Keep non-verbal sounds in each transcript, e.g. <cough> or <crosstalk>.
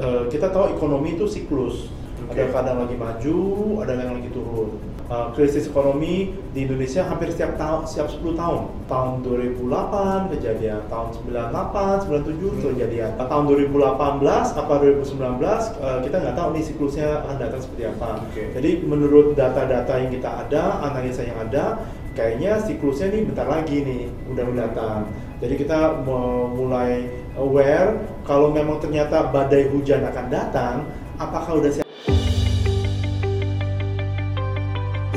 Eh, kita tahu ekonomi itu siklus. Oke. Ada kadang lagi maju, ada yang lagi turun. Eh, krisis ekonomi di Indonesia hampir setiap tahun, setiap 10 tahun. Tahun 2008 kejadian, tahun 98, 97 Hmm. kejadian. Tahun 2018 apa 2019 eh, kita nggak tahu nih siklusnya akan datang seperti apa. Oke. Jadi menurut data-data yang kita ada, analisa yang ada, kayaknya siklusnya nih bentar lagi nih udah datang. Jadi kita mulai aware kalau memang ternyata badai hujan akan datang, apakah udah siap?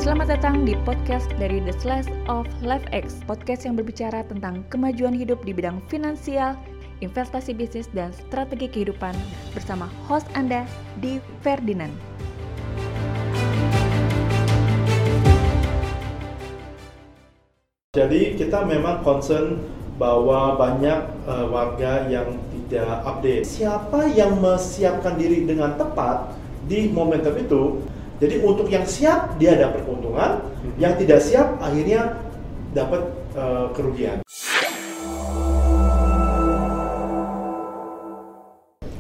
Selamat datang di podcast dari The Slice of Life X, podcast yang berbicara tentang kemajuan hidup di bidang finansial, investasi bisnis, dan strategi kehidupan bersama host Anda, Di Ferdinand. Jadi kita memang concern bahwa banyak eh, warga yang tidak update. Siapa yang mesiapkan diri dengan tepat di momentum itu? Jadi untuk yang siap dia dapat keuntungan, yang tidak siap akhirnya dapat eh, kerugian.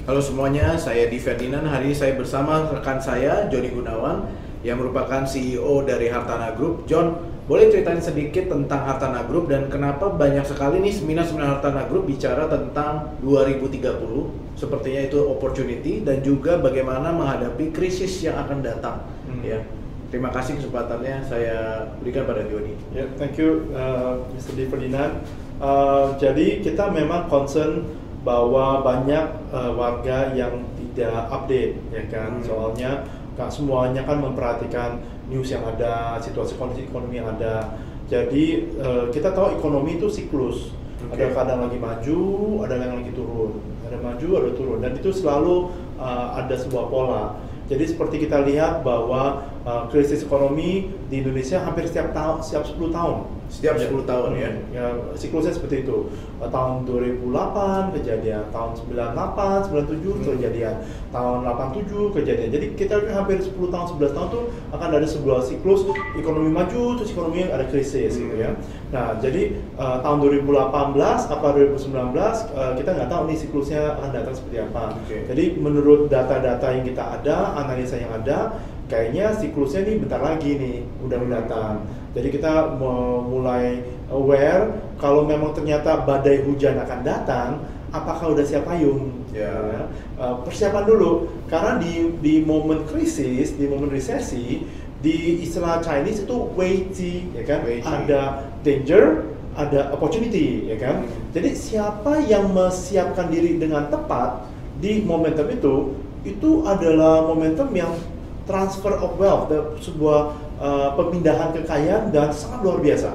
Halo semuanya, saya Di Ferdinand. Hari ini saya bersama rekan saya, Joni Gunawan, yang merupakan CEO dari Hartana Group. John, boleh ceritain sedikit tentang Hartana Group dan kenapa banyak sekali nih seminar-seminar Hartana Group bicara tentang 2030, sepertinya itu opportunity dan juga bagaimana menghadapi krisis yang akan datang. Hmm. Ya, terima kasih kesempatannya saya berikan pada Joni. Ya, thank you, uh, Mr. Di Ferdinand. Uh, jadi kita memang concern bahwa banyak uh, warga yang tidak update, ya kan? Hmm. Soalnya nggak semuanya kan memperhatikan news yang ada, situasi kondisi ekonomi yang ada. Jadi uh, kita tahu ekonomi itu siklus. Oke. Ada kadang lagi maju, ada yang lagi turun. Ada maju, ada turun. Dan itu selalu uh, ada sebuah pola. Jadi seperti kita lihat bahwa uh, krisis ekonomi di Indonesia hampir setiap tahun, setiap 10 tahun. Setiap 10 tahun ya. Ya, siklusnya seperti itu. Uh, tahun 2008 kejadian, tahun 98, 97 Hmm. kejadian, tahun 87 kejadian. Jadi kita hampir 10 tahun, 11 tahun tuh akan ada sebuah siklus ekonomi maju, terus ekonomi ada krisis gitu ya. Hmm. Nah, jadi uh, tahun 2018 apa 2019 uh, kita nggak tahu nih siklusnya akan datang seperti apa. Oke. Jadi menurut data-data yang kita ada, analisa yang ada, kayaknya siklusnya nih bentar lagi nih udah Hmm. datang. Jadi kita mulai aware kalau memang ternyata badai hujan akan datang, apakah udah siap payung? Ya. Uh, persiapan dulu karena di di momen krisis, di momen resesi, di istilah Chinese itu ji, ya kan? Ada danger, ada opportunity, ya kan? Hmm. Jadi siapa yang mesiapkan diri dengan tepat di momentum itu, itu adalah momentum yang transfer of wealth, sebuah uh, pemindahan kekayaan dan sangat luar biasa.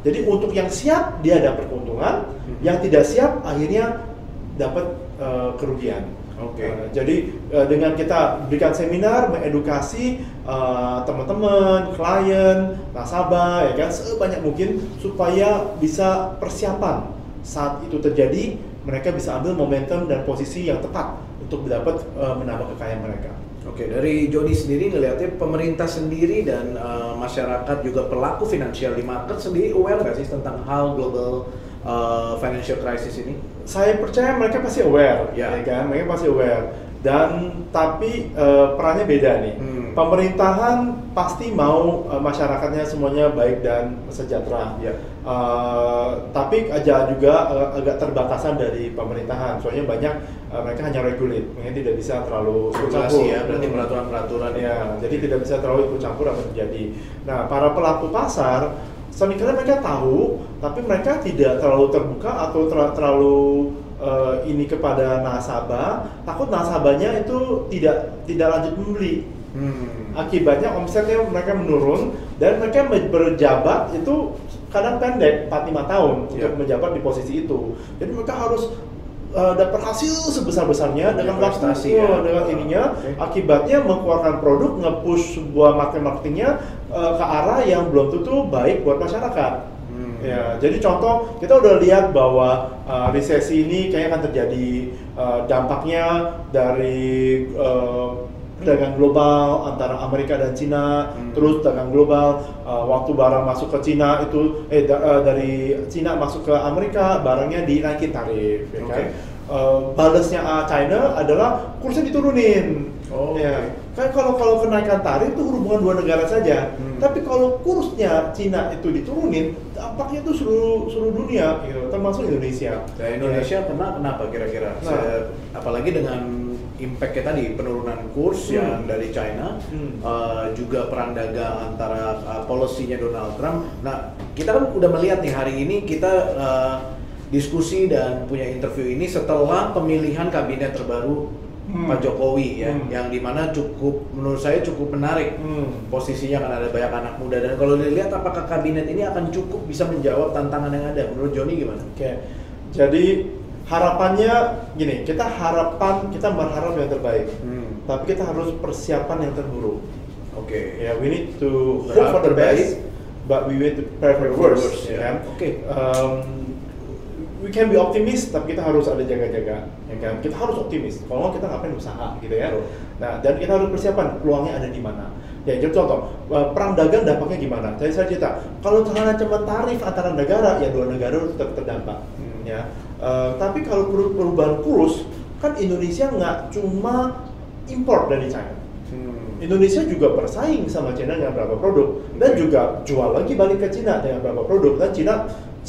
Jadi untuk yang siap dia dapat keuntungan, Hmm. yang tidak siap akhirnya dapat uh, kerugian. Oke. Uh, jadi uh, dengan kita berikan seminar, mengedukasi uh, teman-teman, klien, nasabah, ya kan sebanyak mungkin supaya bisa persiapan saat itu terjadi, mereka bisa ambil momentum dan posisi yang tepat untuk dapat uh, menambah kekayaan mereka. Oke, dari Joni sendiri ngelihatnya pemerintah sendiri dan uh, masyarakat juga pelaku finansial di market sendiri aware nggak sih tentang hal global uh, financial crisis ini? Saya percaya mereka pasti aware, Ya. ya kan? Mereka pasti aware. Dan tapi uh, perannya beda nih. Hmm. Pemerintahan pasti mau uh, masyarakatnya semuanya baik dan sejahtera. Ya. Uh, tapi aja juga uh, agak terbatasan dari pemerintahan. Soalnya banyak uh, mereka hanya regulate, mereka tidak bisa terlalu ikut campur. Ya, berarti peraturan-peraturan Ya, jadi tidak bisa terlalu ikut campur apa terjadi. Nah, para pelaku pasar sering kali mereka tahu, tapi mereka tidak terlalu terbuka atau ter- terlalu eh, ini kepada nasabah. Takut nasabahnya itu tidak tidak lanjut membeli. Hmm. Akibatnya omsetnya mereka menurun dan mereka me- berjabat itu kadang pendek 4-5 tahun Ya. untuk menjabat di posisi itu. Jadi mereka harus eh, dapat hasil sebesar-besarnya dengan waktu Investasi ya. eh, dengan ininya Oke. akibatnya mengeluarkan produk nge-push sebuah marketing marketingnya eh, ke arah yang belum tentu baik buat masyarakat. Ya, jadi contoh kita udah lihat bahwa uh, resesi ini kayaknya akan terjadi uh, dampaknya dari uh, perdagangan global antara Amerika dan Cina, Hmm. terus dagang global uh, waktu barang masuk ke Cina itu eh da- uh, dari Cina masuk ke Amerika barangnya dinaikin tarif, ya kan? eh, balesnya ah, China adalah kursnya diturunin. Oh, ya. Kan kalau kalau kenaikan tarif itu hubungan dua negara saja. Hmm. Tapi kalau kursnya Cina itu diturunin, dampaknya itu seluruh seluruh dunia, gitu, termasuk Indonesia. Dan Indonesia kena kenapa kira-kira? Nah. Apalagi dengan impactnya tadi penurunan kurs Hmm. yang dari China, Hmm. eh, juga perang dagang antara uh, polisinya Donald Trump. Nah, kita kan udah melihat nih hari ini kita eh, diskusi dan punya interview ini setelah pemilihan kabinet terbaru Hmm. Pak Jokowi ya, Hmm. yang di mana cukup menurut saya cukup menarik Hmm. posisinya kan ada banyak anak muda dan kalau dilihat apakah kabinet ini akan cukup bisa menjawab tantangan yang ada menurut Joni gimana? Oke, jadi harapannya gini, kita harapan kita berharap yang terbaik, Hmm. tapi kita harus persiapan yang terburuk. Oke. Ya, we need to hope for the best, but we need to prepare for the worst. ya. ya kan? Oke. Um, we can be optimis, tapi kita harus ada jaga-jaga, ya kan? Kita harus optimis. Kalau nggak kita ngapain usaha, gitu ya. Nah, dan kita harus persiapan peluangnya ada di mana. Ya, jadi contoh, uh, perang dagang dampaknya gimana? Tadi saya cerita, kalau hanya cuma tarif antara negara, ya dua negara tetap terdampak. Hmm. Ya, Uh, tapi kalau peru- perubahan kurs, kan Indonesia nggak cuma import dari China. Hmm. Indonesia juga bersaing sama Cina dengan beberapa produk dan juga jual lagi balik ke Cina dengan beberapa produk dan Cina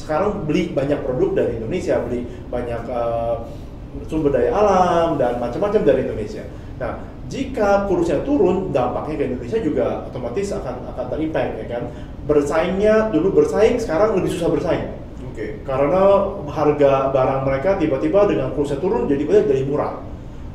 sekarang beli banyak produk dari Indonesia, beli banyak uh, sumber daya alam dan macam-macam dari Indonesia. Nah, jika kursnya turun, dampaknya ke Indonesia juga otomatis akan akan terimpact ya kan. Bersaingnya dulu bersaing, sekarang lebih susah bersaing Oke. karena harga barang mereka tiba-tiba dengan kursnya turun jadi banyak jadi murah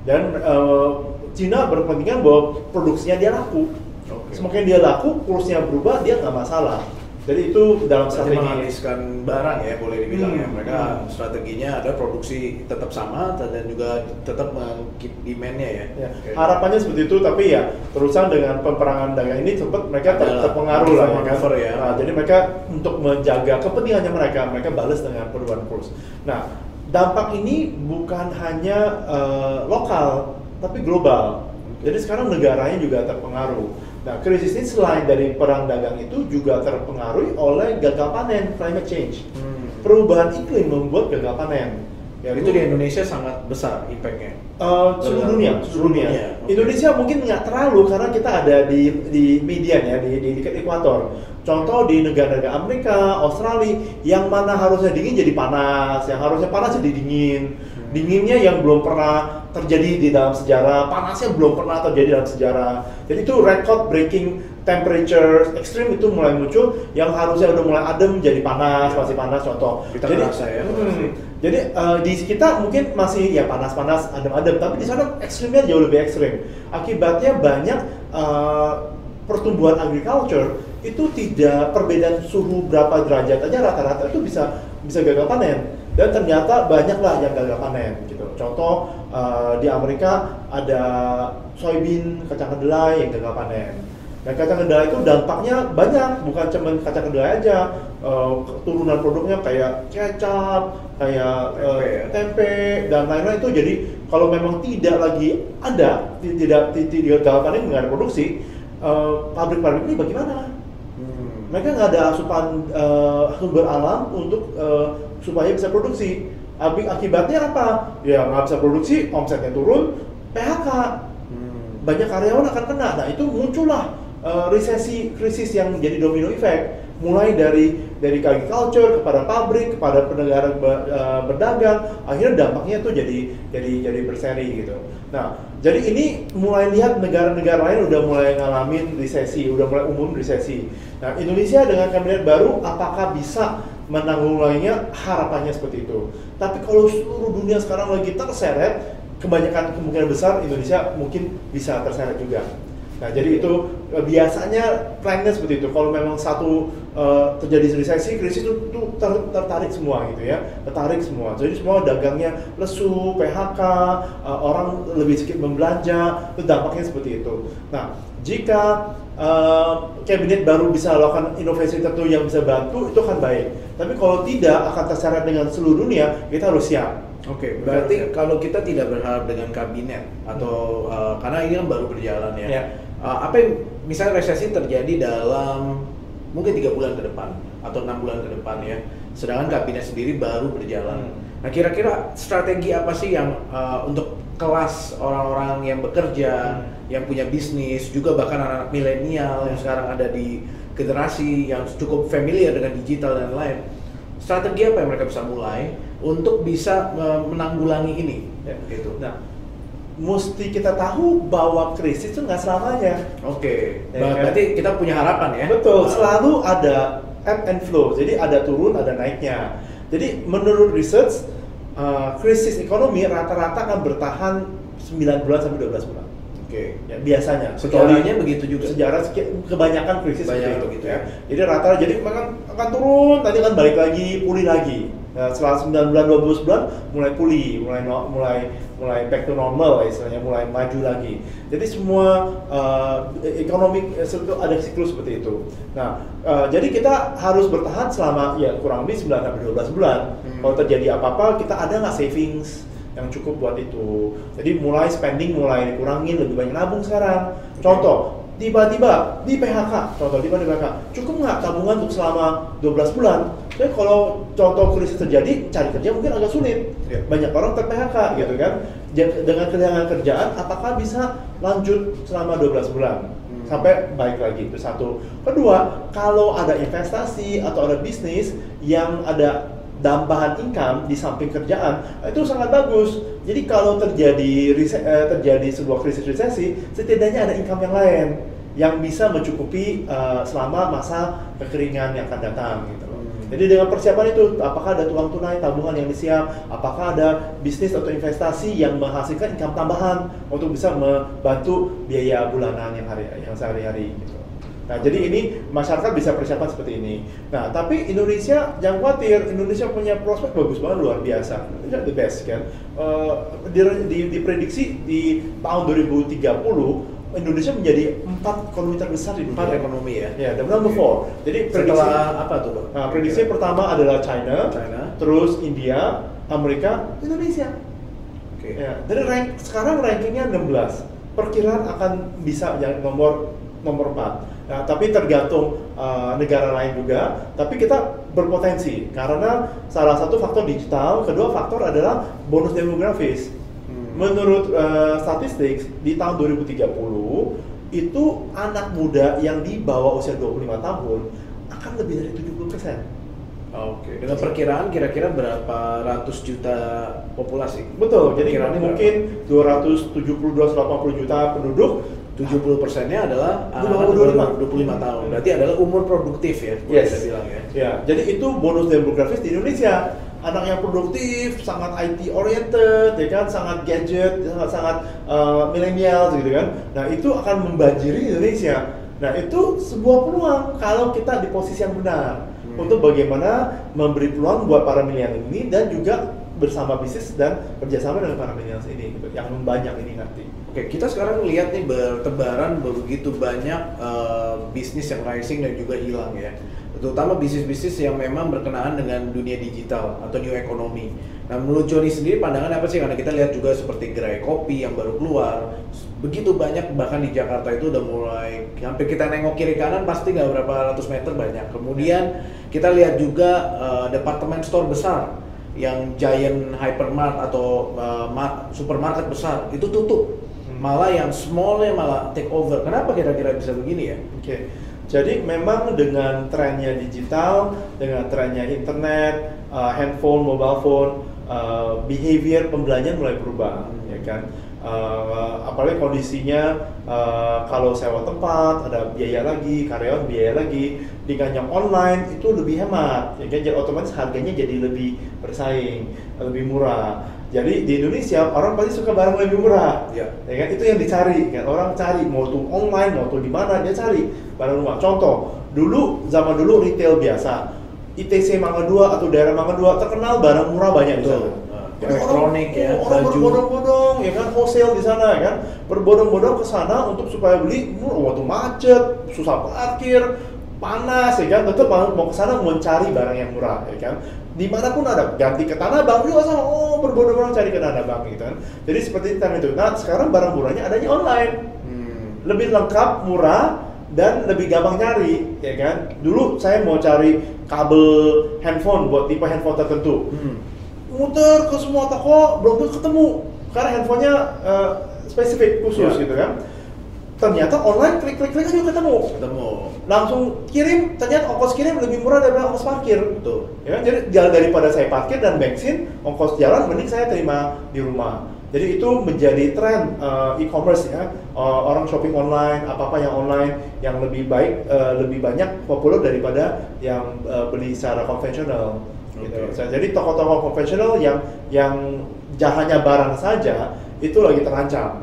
dan eh, Cina berkepentingan bahwa produksinya dia laku Oke. semakin dia laku kursnya berubah dia nggak masalah jadi itu dalam strategi menghabiskan barang ya boleh dibilang ya. Hmm. Mereka Hmm. strateginya ada produksi tetap sama dan juga tetap meng-keep demand-nya ya. Ya, harapannya seperti itu tapi ya terusan dengan peperangan dagang ini sempat mereka ter- terpengaruh lah ya kan. ya. Nah, jadi mereka untuk menjaga kepentingannya mereka mereka balas dengan perubahan kurs. Nah, dampak ini bukan hanya eh, lokal tapi global. Jadi sekarang negaranya juga terpengaruh. Nah, krisis ini selain dari perang dagang itu juga terpengaruhi oleh gagal panen climate change. Hmm. Perubahan iklim membuat gagal panen. Ya, itu di Indonesia sangat besar impact-nya. Eh, seluruh dunia, seluruh dunia. Dunia, oke. Indonesia mungkin nggak terlalu karena kita ada di di median ya, di di dekat ekuator. Contoh di negara-negara Amerika, Australia, yang mana harusnya dingin jadi panas, yang harusnya panas jadi dingin. Dinginnya yang belum pernah terjadi di dalam sejarah, panasnya belum pernah terjadi dalam sejarah. Jadi itu record breaking temperature ekstrim itu mulai muncul, yang harusnya udah mulai adem jadi panas, Ya. masih panas contoh. Kita jadi, ya, hmm, jadi eh, di kita mungkin masih ya panas-panas, adem-adem, tapi di sana ekstrimnya jauh lebih ekstrim. Akibatnya banyak eh, pertumbuhan agriculture itu tidak perbedaan suhu berapa derajat aja rata-rata itu bisa bisa gagal panen dan ternyata banyaklah yang gagal panen gitu. Contoh eh, di Amerika ada soybean kacang kedelai yang gagal panen. Dan kacang kedelai itu dampaknya banyak, bukan cuma kacang kedelai aja. Eh, turunan produknya kayak kecap, kayak Tempe ya. tempe dan lain-lain itu jadi kalau memang tidak lagi ada ti- tidak ti- tidak gagal panen nggak ada produksi pabrik-pabrik ini bagaimana? Hmm. Mereka nggak ada asupan eh, sumber alam untuk eh, supaya bisa produksi. Akibatnya apa? Ya nggak bisa produksi, omsetnya turun, PHK Hmm. banyak karyawan akan kena. Nah itu muncullah uh, resesi krisis yang jadi domino effect. Mulai dari dari agriculture kepada pabrik kepada penegara be- uh, berdagang, akhirnya dampaknya tuh jadi jadi jadi berseri gitu. Nah jadi ini mulai lihat negara-negara lain udah mulai ngalamin resesi, udah mulai umum resesi. Nah Indonesia dengan kabinet baru apakah bisa menanggulanginya? Harapannya seperti itu. Tapi kalau seluruh dunia sekarang lagi terseret, kebanyakan kemungkinan besar Indonesia mungkin bisa terseret juga. Nah, jadi itu eh, biasanya plannya seperti itu. Kalau memang satu eh, terjadi resesi, krisis itu, itu ter- tertarik semua gitu ya, tertarik semua. Jadi semua dagangnya lesu, PHK, eh, orang lebih sedikit membelanja, itu dampaknya seperti itu. Nah, jika eh, kabinet baru bisa lakukan inovasi tertentu yang bisa bantu, itu akan baik. Tapi kalau tidak akan terseret dengan seluruh dunia, kita harus siap. Oke, berarti kalau kita tidak berharap dengan kabinet atau uh, karena ini kan baru berjalan ya. Ya. uh, apa yang misalnya resesi terjadi dalam mungkin tiga bulan ke depan atau enam bulan ke depan ya. Sedangkan kabinet sendiri baru berjalan. Hmm. Nah kira-kira strategi apa sih yang uh, untuk kelas orang-orang yang bekerja, Hmm. yang punya bisnis, juga bahkan anak-anak milenial yang Hmm. sekarang ada di generasi yang cukup familiar dengan digital dan lain. Strategi apa yang mereka bisa mulai untuk bisa uh, menanggulangi ini? Ya. Gitu. Nah, mesti kita tahu bahwa krisis itu nggak selamanya. Oke, Ya Ber- kan? berarti kita punya harapan ya? Betul, Uh, selalu ada ebb and flow. Jadi ada turun, ada naiknya. Jadi menurut research, uh, krisis ekonomi rata-rata akan bertahan 9 bulan sampai 12 bulan. Oke. Ya, biasanya. Sejarahnya begitu juga. Sejarah kebanyakan krisis seperti itu begitu ya. ya. Jadi rata-rata jadi akan akan turun, nanti akan balik lagi, pulih lagi. Nah, setelah 9 bulan 12 bulan mulai pulih, mulai no- mulai mulai back to normal lah istilahnya, mulai maju lagi. Jadi semua uh, ekonomi eh, itu ada siklus seperti itu. Nah, uh, jadi kita harus bertahan selama ya kurang lebih 9 sampai 12 bulan. Hmm. Kalau terjadi apa-apa, kita ada nggak savings yang cukup buat itu. Jadi mulai spending mulai dikurangin, lebih banyak nabung sekarang. Contoh, tiba-tiba di PHK, contoh tiba di PHK, cukup nggak tabungan untuk selama 12 bulan? Jadi kalau contoh krisis terjadi, cari kerja mungkin agak sulit. Ya. Banyak orang ter PHK gitu kan. Dengan kehilangan kerjaan, apakah bisa lanjut selama 12 bulan? Hmm. Sampai baik lagi, itu satu. Kedua, kalau ada investasi atau ada bisnis yang ada tambahan income di samping kerjaan itu sangat bagus. Jadi kalau terjadi eh, terjadi sebuah krisis resesi, setidaknya ada income yang lain yang bisa mencukupi eh, selama masa kekeringan yang akan datang gitu. Jadi dengan persiapan itu, apakah ada uang tunai, tabungan yang disiap, apakah ada bisnis atau investasi yang menghasilkan income tambahan untuk bisa membantu biaya bulanan yang hari yang sehari-hari gitu. Nah, jadi ini masyarakat bisa persiapan seperti ini. Nah, tapi Indonesia jangan khawatir, Indonesia punya prospek bagus banget luar biasa. Indonesia the best kan. Eh, di, di, diprediksi di tahun 2030 Indonesia menjadi empat ekonomi terbesar di dunia. Empat ekonomi ya? Ya, the number four. Jadi prediksi, apa tuh bang? nah, prediksi pertama adalah China, China. terus India, Amerika, Indonesia. Oke. Ya, dari rank sekarang rankingnya 16. Perkiraan akan bisa jadi nomor nomor 4. Nah, tapi tergantung uh, negara lain juga. Tapi kita berpotensi karena salah satu faktor digital, kedua faktor adalah bonus demografis. Menurut uh, statistik di tahun 2030 itu anak muda yang di bawah usia 25 tahun akan lebih dari 70 persen. Oke, dengan perkiraan kira-kira berapa ratus juta populasi? Betul, jadi Perkiraannya mungkin 270-280 juta penduduk 70 persennya adalah di bawah 25. 25 tahun. Berarti adalah umur produktif ya, boleh Yes. bilang ya. Ya, jadi itu bonus demografis di Indonesia. Anak yang produktif, sangat IT oriented, ya kan, sangat gadget, sangat sangat uh, milenial gitu kan. Nah, itu akan membanjiri Indonesia. Nah, itu sebuah peluang kalau kita di posisi yang benar Hmm. untuk bagaimana memberi peluang buat para milenial ini dan juga bersama bisnis dan kerjasama dengan para milenial ini gitu, yang banyak ini nanti. Oke, kita sekarang lihat nih bertebaran begitu banyak eh, bisnis yang rising dan juga hilang ya. Terutama bisnis-bisnis yang memang berkenaan dengan dunia digital atau new economy. Nah, menurut Joni sendiri pandangan apa sih? Karena kita lihat juga seperti gerai kopi yang baru keluar. Begitu banyak bahkan di Jakarta itu udah mulai hampir kita nengok kiri kanan pasti nggak berapa ratus meter banyak. Kemudian kita lihat juga eh, departemen store besar yang giant hypermart atau ma- supermarket besar itu tutup Hmm. malah yang smallnya malah take over. Kenapa kira-kira bisa begini ya? Oke, jadi memang dengan trennya digital, dengan trennya internet, uh, handphone, mobile phone, uh, behavior pembelanjaan mulai berubah, Hmm. ya kan? Uh, apalagi kondisinya uh, kalau sewa tempat ada biaya lagi, karyawan biaya lagi, dengan yang online itu lebih hemat, ya kan? Jadi otomatis harganya jadi lebih bersaing, lebih murah. Jadi di Indonesia orang pasti suka barang lebih murah, Ya. ya kan? Itu yang dicari. Kan orang cari mau tuh online mau tuh di mana dia cari barang rumah contoh dulu zaman dulu retail biasa. ITC Mangga 2 atau daerah Mangga 2 terkenal barang murah banyak di sana elektronik ya, orang baju. berbondong-bondong ya kan wholesale di sana ya kan berbondong-bondong ke sana untuk supaya beli waktu macet susah parkir panas ya kan tetap mau ke sana mencari barang yang murah ya kan di mana pun ada ganti ke tanah abang juga sama oh berbondong-bondong cari ke tanah abang gitu kan jadi seperti itu nah sekarang barang murahnya adanya online Hmm. lebih lengkap, murah, dan lebih gampang nyari, ya kan? Dulu saya mau cari kabel handphone buat tipe handphone tertentu. Hmm. Muter ke semua toko belum tentu ketemu karena handphonenya eh, spesifik khusus Ya. gitu kan. Ternyata online klik klik klik aja ketemu. Ketemu. Langsung kirim, ternyata ongkos kirim lebih murah daripada ongkos parkir. Betul. Ya, kan? jadi jalan daripada saya parkir dan bensin, ongkos jalan mending saya terima di rumah. Jadi itu menjadi tren uh, e-commerce ya, Uh, orang shopping online, apa-apa yang online yang lebih baik, uh, lebih banyak populer daripada yang uh, beli secara konvensional. Gitu. So, Jadi toko-toko konvensional yang yang jahannya barang saja itu lagi terancam.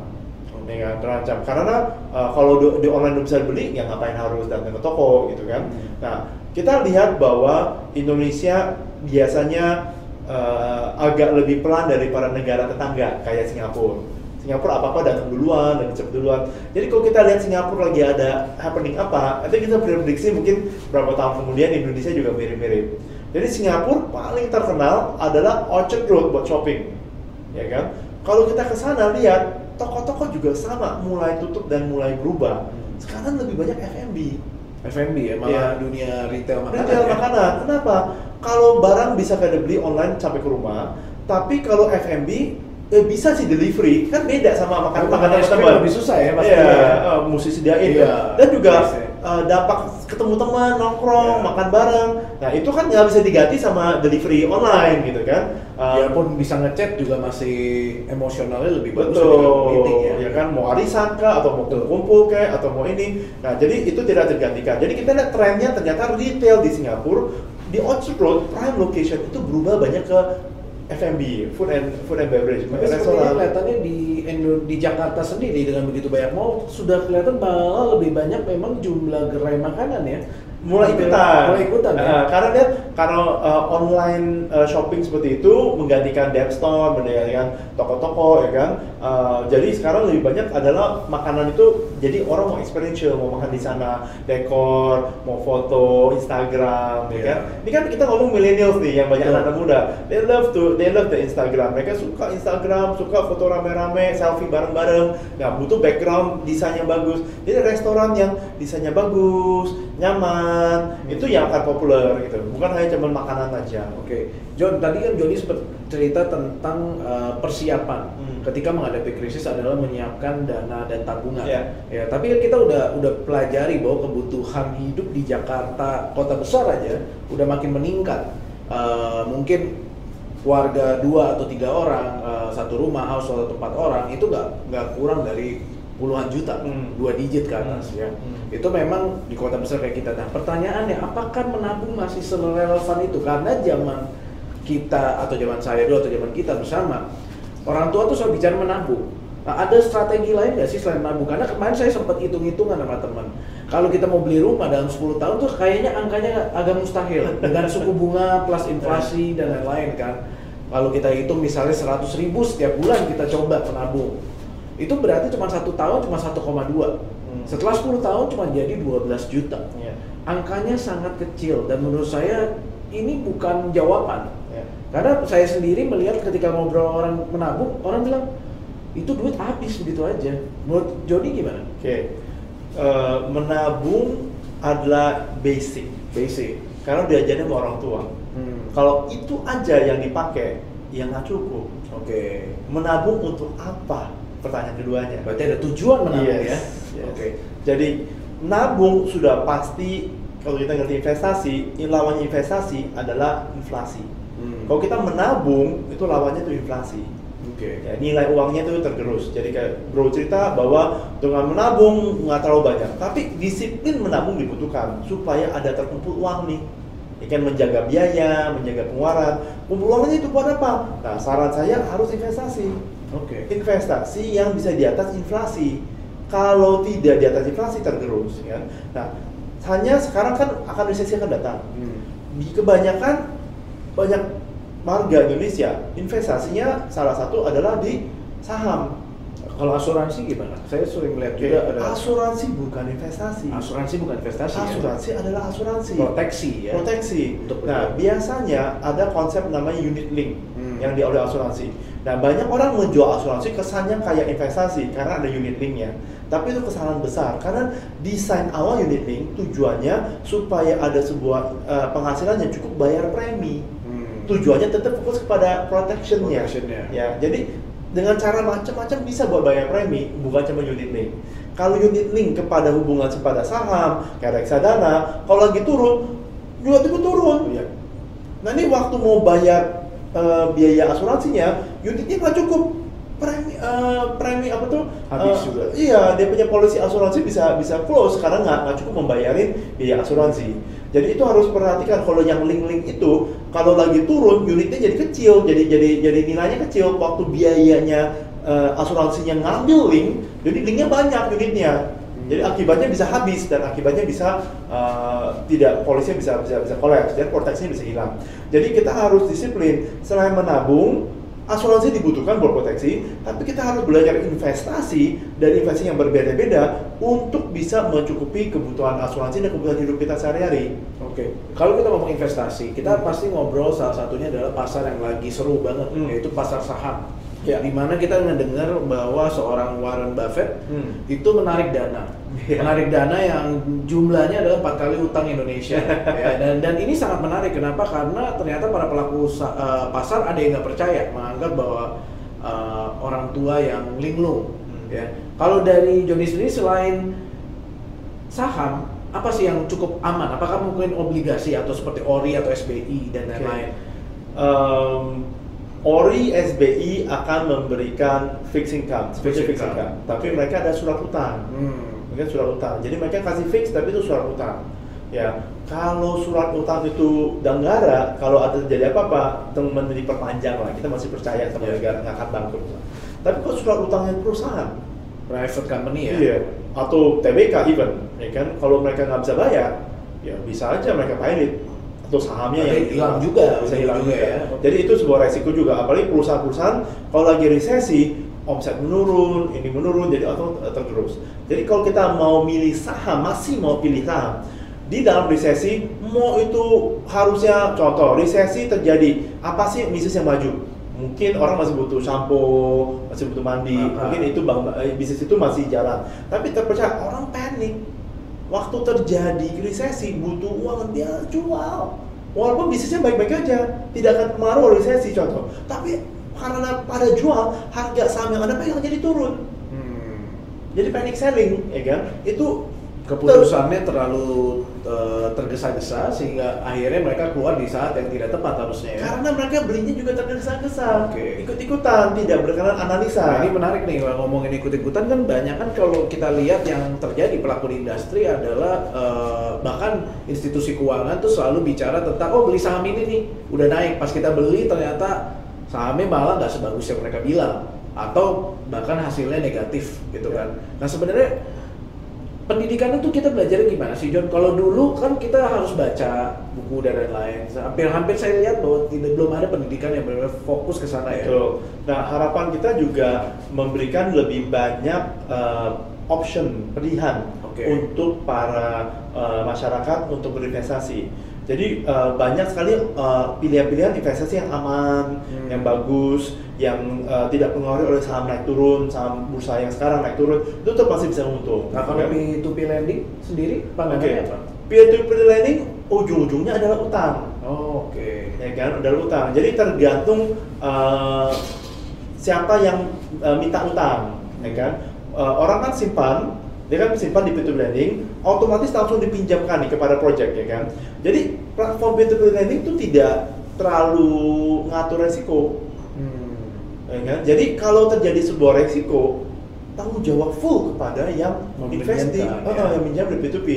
Ya terancam. Karena uh, kalau di, di online udah bisa beli ya ngapain harus datang ke toko gitu kan. Nah kita lihat bahwa Indonesia biasanya uh, agak lebih pelan daripada negara tetangga kayak Singapura. Singapura apa apa datang duluan dan cepat duluan. Jadi kalau kita lihat Singapura lagi ada happening apa nanti kita prediksi mungkin berapa tahun kemudian Indonesia juga mirip-mirip jadi Singapura paling terkenal adalah Orchard Road buat shopping ya kan kalau kita ke sana lihat toko-toko juga sama mulai tutup dan mulai berubah sekarang lebih banyak F&B F&B ya, malah Iya. dunia retail makanan. retail ya? makanan kenapa kalau barang bisa kada beli online sampai ke rumah tapi kalau F&B eh, bisa sih delivery kan beda sama makan makanan makan teman lebih susah ya, pasti Iya, ya. eh, mesti sediain Iya, kan. dan juga biasa. Eh, dampak ketemu teman nongkrong Iya. makan bareng nah itu kan nggak bisa diganti sama delivery online gitu kan pun bisa ngechat juga masih emosionalnya lebih bagus Betul, meeting ya. ya kan mau arisan kah atau mau kumpul kayak atau mau ini. Nah, jadi itu tidak tergantikan. Jadi kita lihat trennya ternyata retail di Singapura di Orchard Road prime location itu berubah banyak ke F&B, food and food and beverage, Tapi restoran. kelihatannya di di Jakarta sendiri dengan begitu banyak mall sudah kelihatan malah lebih banyak memang jumlah gerai makanan ya. Mulai ikutan. Mulai ikutan ya. Uh, karena lihat kalau uh, online uh, shopping seperti itu menggantikan deep store, menggantikan toko-toko ya kan. Uh, jadi sekarang lebih banyak adalah makanan itu jadi orang mau experiential, mau makan di sana, dekor, mau foto, Instagram, ya Iya. kan. Ini kan kita ngomong millennials nih yang banyak Betul. anak muda. They love to they love the Instagram. Mereka suka Instagram, suka foto rame-rame, selfie bareng-bareng. Nggak butuh background desain yang bagus. Jadi restoran yang desainnya bagus, nyaman, itu yang akan populer gitu. Bukan hanya cuma makanan aja. Oke, John tadi kan Joni sempat cerita tentang uh, persiapan Hmm. ketika menghadapi krisis adalah menyiapkan dana dan tabungan. Iya. Ya, tapi kan kita udah udah pelajari bahwa kebutuhan hidup di Jakarta kota besar aja udah makin meningkat. Uh, mungkin warga dua atau tiga orang uh, satu rumah household atau empat orang itu nggak nggak kurang dari puluhan juta, Hmm. dua digit ke atas Hmm. ya. Hmm. Itu memang di kota besar kayak kita. Nah, pertanyaannya apakah menabung masih serelevan itu? Karena zaman kita atau zaman saya dulu atau zaman kita bersama orang tua tuh selalu bicara menabung. Nah, ada strategi lain nggak sih selain menabung? Karena kemarin saya sempat hitung-hitungan sama teman. Kalau kita mau beli rumah dalam 10 tahun tuh kayaknya angkanya agak mustahil dengan suku bunga plus inflasi dan lain-lain kan. Kalau kita hitung misalnya 100 ribu setiap bulan kita coba menabung, itu berarti cuma satu tahun cuma 1,2. Hmm. Setelah 10 tahun cuma jadi 12 juta. Iya. Angkanya sangat kecil dan menurut saya ini bukan jawaban. Iya. Karena saya sendiri melihat ketika ngobrol orang menabung, orang bilang itu duit habis begitu aja. Menurut Jody gimana? Oke. Eh, menabung adalah basic Basic. karena diajarin sama orang tua. Hmm. Kalau itu aja yang dipakai, ya nggak cukup. Oke. Menabung untuk apa? Pertanyaan keduanya. Berarti ada tujuan menabung Yes, ya? yes. Oke. Jadi nabung sudah pasti kalau kita ngerti investasi, lawannya investasi adalah inflasi. Hmm. Kalau kita menabung itu lawannya itu inflasi. Oke. Ya, nilai uangnya itu tergerus. Jadi kayak bro cerita bahwa dengan menabung nggak terlalu banyak, tapi disiplin menabung dibutuhkan supaya ada terkumpul uang nih. Ya kan menjaga biaya, menjaga pengeluaran. Uangnya itu buat apa? Nah, saran saya harus investasi Oke. investasi yang bisa di atas inflasi. Kalau tidak di atas inflasi tergerus, ya. Nah, hanya sekarang kan akan resesi akan datang. Hmm. Di kebanyakan banyak warga Indonesia investasinya salah satu adalah di saham. Kalau asuransi gimana? Saya sering melihat juga ada Asuransi bukan investasi. asuransi bukan investasi. ya? Asuransi adalah asuransi. Proteksi ya. Proteksi. Untuk nah, betul. biasanya ada konsep namanya unit link Hmm. yang di oleh asuransi. Nah, banyak orang menjual asuransi kesannya kayak investasi karena ada unit linknya. Tapi itu kesalahan besar karena desain awal unit link tujuannya supaya ada sebuah eh, penghasilan yang cukup bayar premi. Hmm. tujuannya tetap fokus kepada protectionnya. Protectionnya. Ya, jadi dengan cara macam-macam bisa buat bayar premi, bukan cuma unit link. Kalau unit link kepada hubungan kepada saham, kayak reksadana, kalau lagi turun, juga itu turun. Iya. Nah ini waktu mau bayar eh, biaya asuransinya, unitnya nggak cukup. Premi, eh, premi apa tuh? Habis eh, juga. Iya, dia punya polisi asuransi bisa bisa close karena nggak nggak cukup membayarin biaya asuransi. Jadi itu harus perhatikan kalau yang link-link itu kalau lagi turun unitnya jadi kecil, jadi jadi jadi nilainya kecil waktu biayanya eh, asuransinya ngambil link, jadi linknya banyak unitnya. Jadi akibatnya bisa habis dan akibatnya bisa eh, tidak polisinya bisa bisa bisa kolaps dan proteksinya bisa hilang. Jadi kita harus disiplin selain menabung asuransi dibutuhkan buat proteksi, tapi kita harus belajar investasi dan investasi yang berbeda-beda untuk bisa mencukupi kebutuhan asuransi dan kebutuhan hidup kita sehari-hari. Oke, kalau kita ngomong investasi, kita Hmm. pasti ngobrol salah satunya adalah pasar yang lagi seru banget, Hmm. yaitu pasar saham. Ya. Di mana kita mendengar bahwa seorang Warren Buffett Hmm. itu menarik dana, Ya. menarik dana yang jumlahnya adalah empat kali utang Indonesia. ya, dan dan ini sangat menarik. Kenapa? Karena ternyata para pelaku sa- eh, pasar ada yang nggak percaya, menganggap bahwa eh, orang tua yang linglung. Hmm. Ya, kalau dari Joni sendiri selain saham apa sih yang cukup aman? Apakah mungkin obligasi atau seperti ORI atau SBI dan lain-lain? Um, Ori SBI akan memberikan fixed income, fixed income. income. Tapi mereka ada surat utang. Hmm. Mungkin surat utang. Jadi mereka kasih fix tapi itu surat utang. Ya, kalau surat utang itu danggara, kalau ada terjadi apa-apa, teman diperpanjang lah. Kita masih percaya sama Ya. negara nggak akan bangkrut. Tapi kalau surat utangnya perusahaan, Private company ya. iya, atau TBK even, ya kan, kalau mereka nggak bisa bayar, ya bisa aja mereka pilot atau sahamnya yang hilang juga, bisa hilang juga juga. ya. Jadi itu sebuah resiko juga, apalagi perusahaan-perusahaan kalau lagi resesi, omset menurun, ini menurun, jadi atau tergerus. Jadi kalau kita mau milih saham, masih mau pilih saham, di dalam resesi, mau itu harusnya contoh, resesi terjadi, apa sih bisnis yang maju? Mungkin orang masih butuh shampoo, masih butuh mandi, Ah, ah. mungkin itu bang, eh, bisnis itu masih jalan. Tapi terpercaya orang panik, waktu terjadi resesi butuh uang dia jual walaupun bisnisnya baik-baik aja tidak akan pengaruh resesi contoh tapi karena pada jual harga saham yang anda pegang jadi turun Hmm. jadi panic selling ya kan itu Keputusannya terlalu eh, tergesa-gesa sehingga akhirnya mereka keluar di saat yang tidak tepat harusnya ya. karena mereka belinya juga tergesa-gesa Oke. ikut-ikutan tidak berdasarkan analisa Nah, ini menarik nih kalau ngomongin ikut-ikutan kan banyak kan kalau kita lihat yang terjadi pelaku di industri adalah eh, bahkan institusi keuangan tuh selalu bicara tentang oh beli saham ini nih udah naik pas kita beli ternyata sahamnya malah nggak sebagus yang mereka bilang atau bahkan hasilnya negatif gitu Ya. kan. Nah sebenarnya pendidikan itu kita belajar gimana sih John? Kalau dulu kan kita harus baca buku dan lain-lain. Hampir-hampir saya lihat bahwa tidak belum ada pendidikan yang benar-benar fokus ke sana ya. Betul. Nah, harapan kita juga memberikan lebih banyak eh, option pilihan Oke. untuk para eh, masyarakat untuk berinvestasi. Jadi eh, banyak sekali eh, pilihan-pilihan investasi yang aman, Hmm. yang bagus, yang eh, tidak pengaruhi oleh saham naik turun, saham bursa yang sekarang naik turun, itu tetap masih bisa untung. Nah kalau P2P lending sendiri pandangannya apa? peer-to-peer lending ujung-ujungnya adalah utang Oh, Oke. ya kan udah utang jadi tergantung eh, siapa yang eh, minta utang ya kan Eh, orang kan simpan dia kan simpan di peer to lending otomatis langsung dipinjamkan nih kepada project ya kan? Jadi platform peer to lending itu tidak terlalu ngatur resiko. Hmm. ya kan? Jadi kalau terjadi sebuah resiko tanggung jawab full kepada yang investing ya. eh, yang minjam dari P2P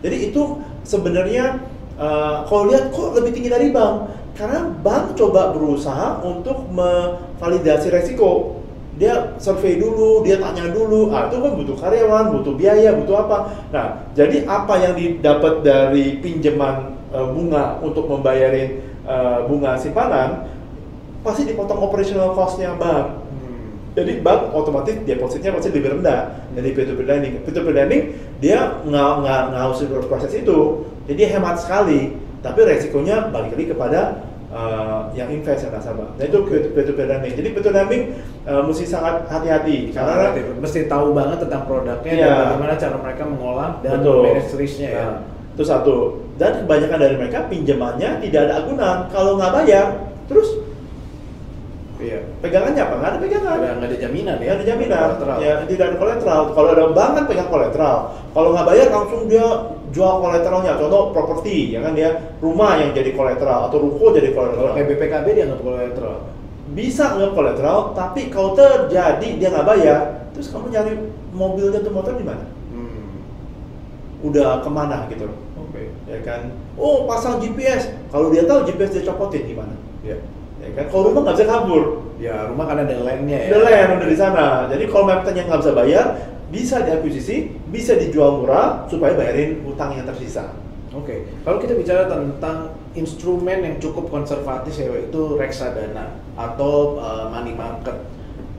jadi itu sebenarnya eh, kalau lihat kok lebih tinggi dari bank? Karena bank coba berusaha untuk memvalidasi resiko dia survei dulu, dia tanya dulu, ah itu kan butuh karyawan, butuh biaya, butuh apa. Nah, jadi apa yang didapat dari pinjaman eh, bunga untuk membayarin eh, bunga simpanan pasti dipotong operational cost-nya bank. Hmm. Jadi bank otomatis depositnya pasti lebih rendah dari peer-to-peer lending. Peer-to-peer lending dia nggak harus proses itu, jadi hemat sekali. Tapi resikonya balik lagi kepada uh, yang invest yang nasabah. Nah itu peer-to-peer lending. Jadi peer-to-peer lending uh, mesti sangat hati-hati karena Karena mesti tahu banget tentang produknya Iya. dan bagaimana cara mereka mengolah dan Betul. manage risk-nya ya. Nah, itu satu. Dan kebanyakan dari mereka pinjamannya tidak ada agunan. Kalau nggak bayar, terus Iya. pegangannya apa? Nggak ada pegangan. Nggak nggak ada jaminan ya. Ya ada jaminan, ya tidak ada kolateral. Kalau ada bank kan pegang kolateral. Kalau nggak bayar langsung dia jual kolateralnya. Contoh properti, ya kan dia rumah yang jadi kolateral atau ruko jadi kolateral. kayak BPKB dia nggak kolateral. Bisa nggak kolateral, tapi kalau terjadi dia nggak bayar, terus kamu nyari mobilnya atau motor di mana? Hmm. Udah ke mana gitu loh, Oke. ya kan? Oh pasang GPS, kalau dia tahu GPS dia copotin gimana? Ya. Ya kan? Kalau rumah nggak bisa kabur, Ya rumah kan ada landnya ya. Udah land udah di sana. Jadi kalau Mapten yang nggak bisa bayar, bisa diakuisisi, bisa dijual murah supaya bayarin utang yang tersisa. Oke, kalau kita bicara tentang instrumen yang cukup konservatif yaitu reksadana atau uh, money market.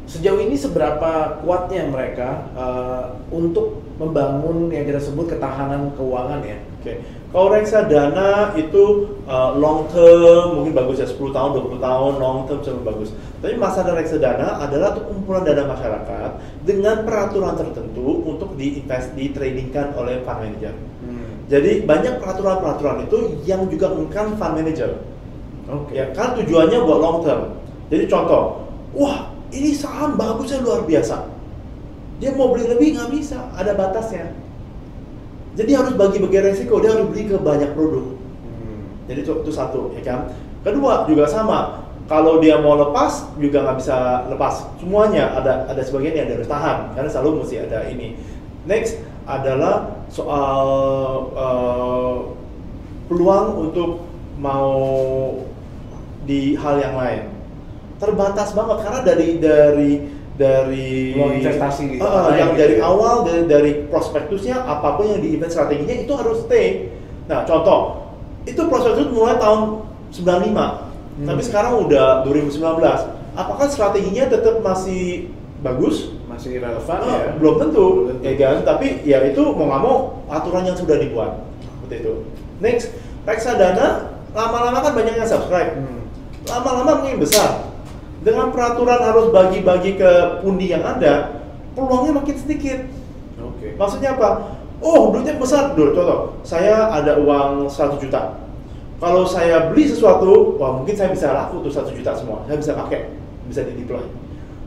Sejauh ini seberapa kuatnya mereka uh, untuk membangun yang kita sebut ketahanan keuangan ya? Oke. Kalau reksadana itu uh, long term mungkin bagus ya 10 tahun, 20 tahun long term sangat bagus. Tapi masalah reksadana adalah untuk kumpulan dana masyarakat dengan peraturan tertentu untuk diinvest ditradingkan oleh fund manager. Jadi banyak peraturan-peraturan itu yang juga mengkan fund manager. Oke. Ya kan tujuannya buat long term. Jadi contoh, wah ini saham bagusnya luar biasa. Dia mau beli lebih nggak bisa, ada batasnya. Jadi harus bagi-bagi resiko, dia harus beli ke banyak produk. Hmm. Jadi itu, itu satu, ya kan. Kedua juga sama, kalau dia mau lepas juga nggak bisa lepas. Semuanya ada ada sebagian yang harus tahan, karena selalu mesti ada ini. Next adalah soal eh, peluang untuk mau di hal yang lain. Terbatas banget karena dari dari dari investasi gitu. Eh, yang Gitu dari awal dari, dari prospektusnya apa pun yang di event strateginya itu harus stay. Nah, contoh itu prospektus mulai tahun 95, Hmm. tapi sekarang udah 2019. Apakah strateginya tetap masih bagus? Masih relevan Ah, ya? Belum tentu, Belum tentu. ya kan? Tapi ya itu mau nggak mau aturan yang sudah dibuat seperti itu. Next, reksadana lama-lama kan banyak yang subscribe, Hmm. lama-lama makin besar. Dengan peraturan harus bagi-bagi ke pundi yang ada, peluangnya makin sedikit. Oke. Maksudnya apa? Oh, duitnya besar. Dulu contoh, saya ada uang 100 juta. Kalau saya beli sesuatu, wah mungkin saya bisa laku tuh 1 juta semua. Saya bisa pakai, bisa di deploy.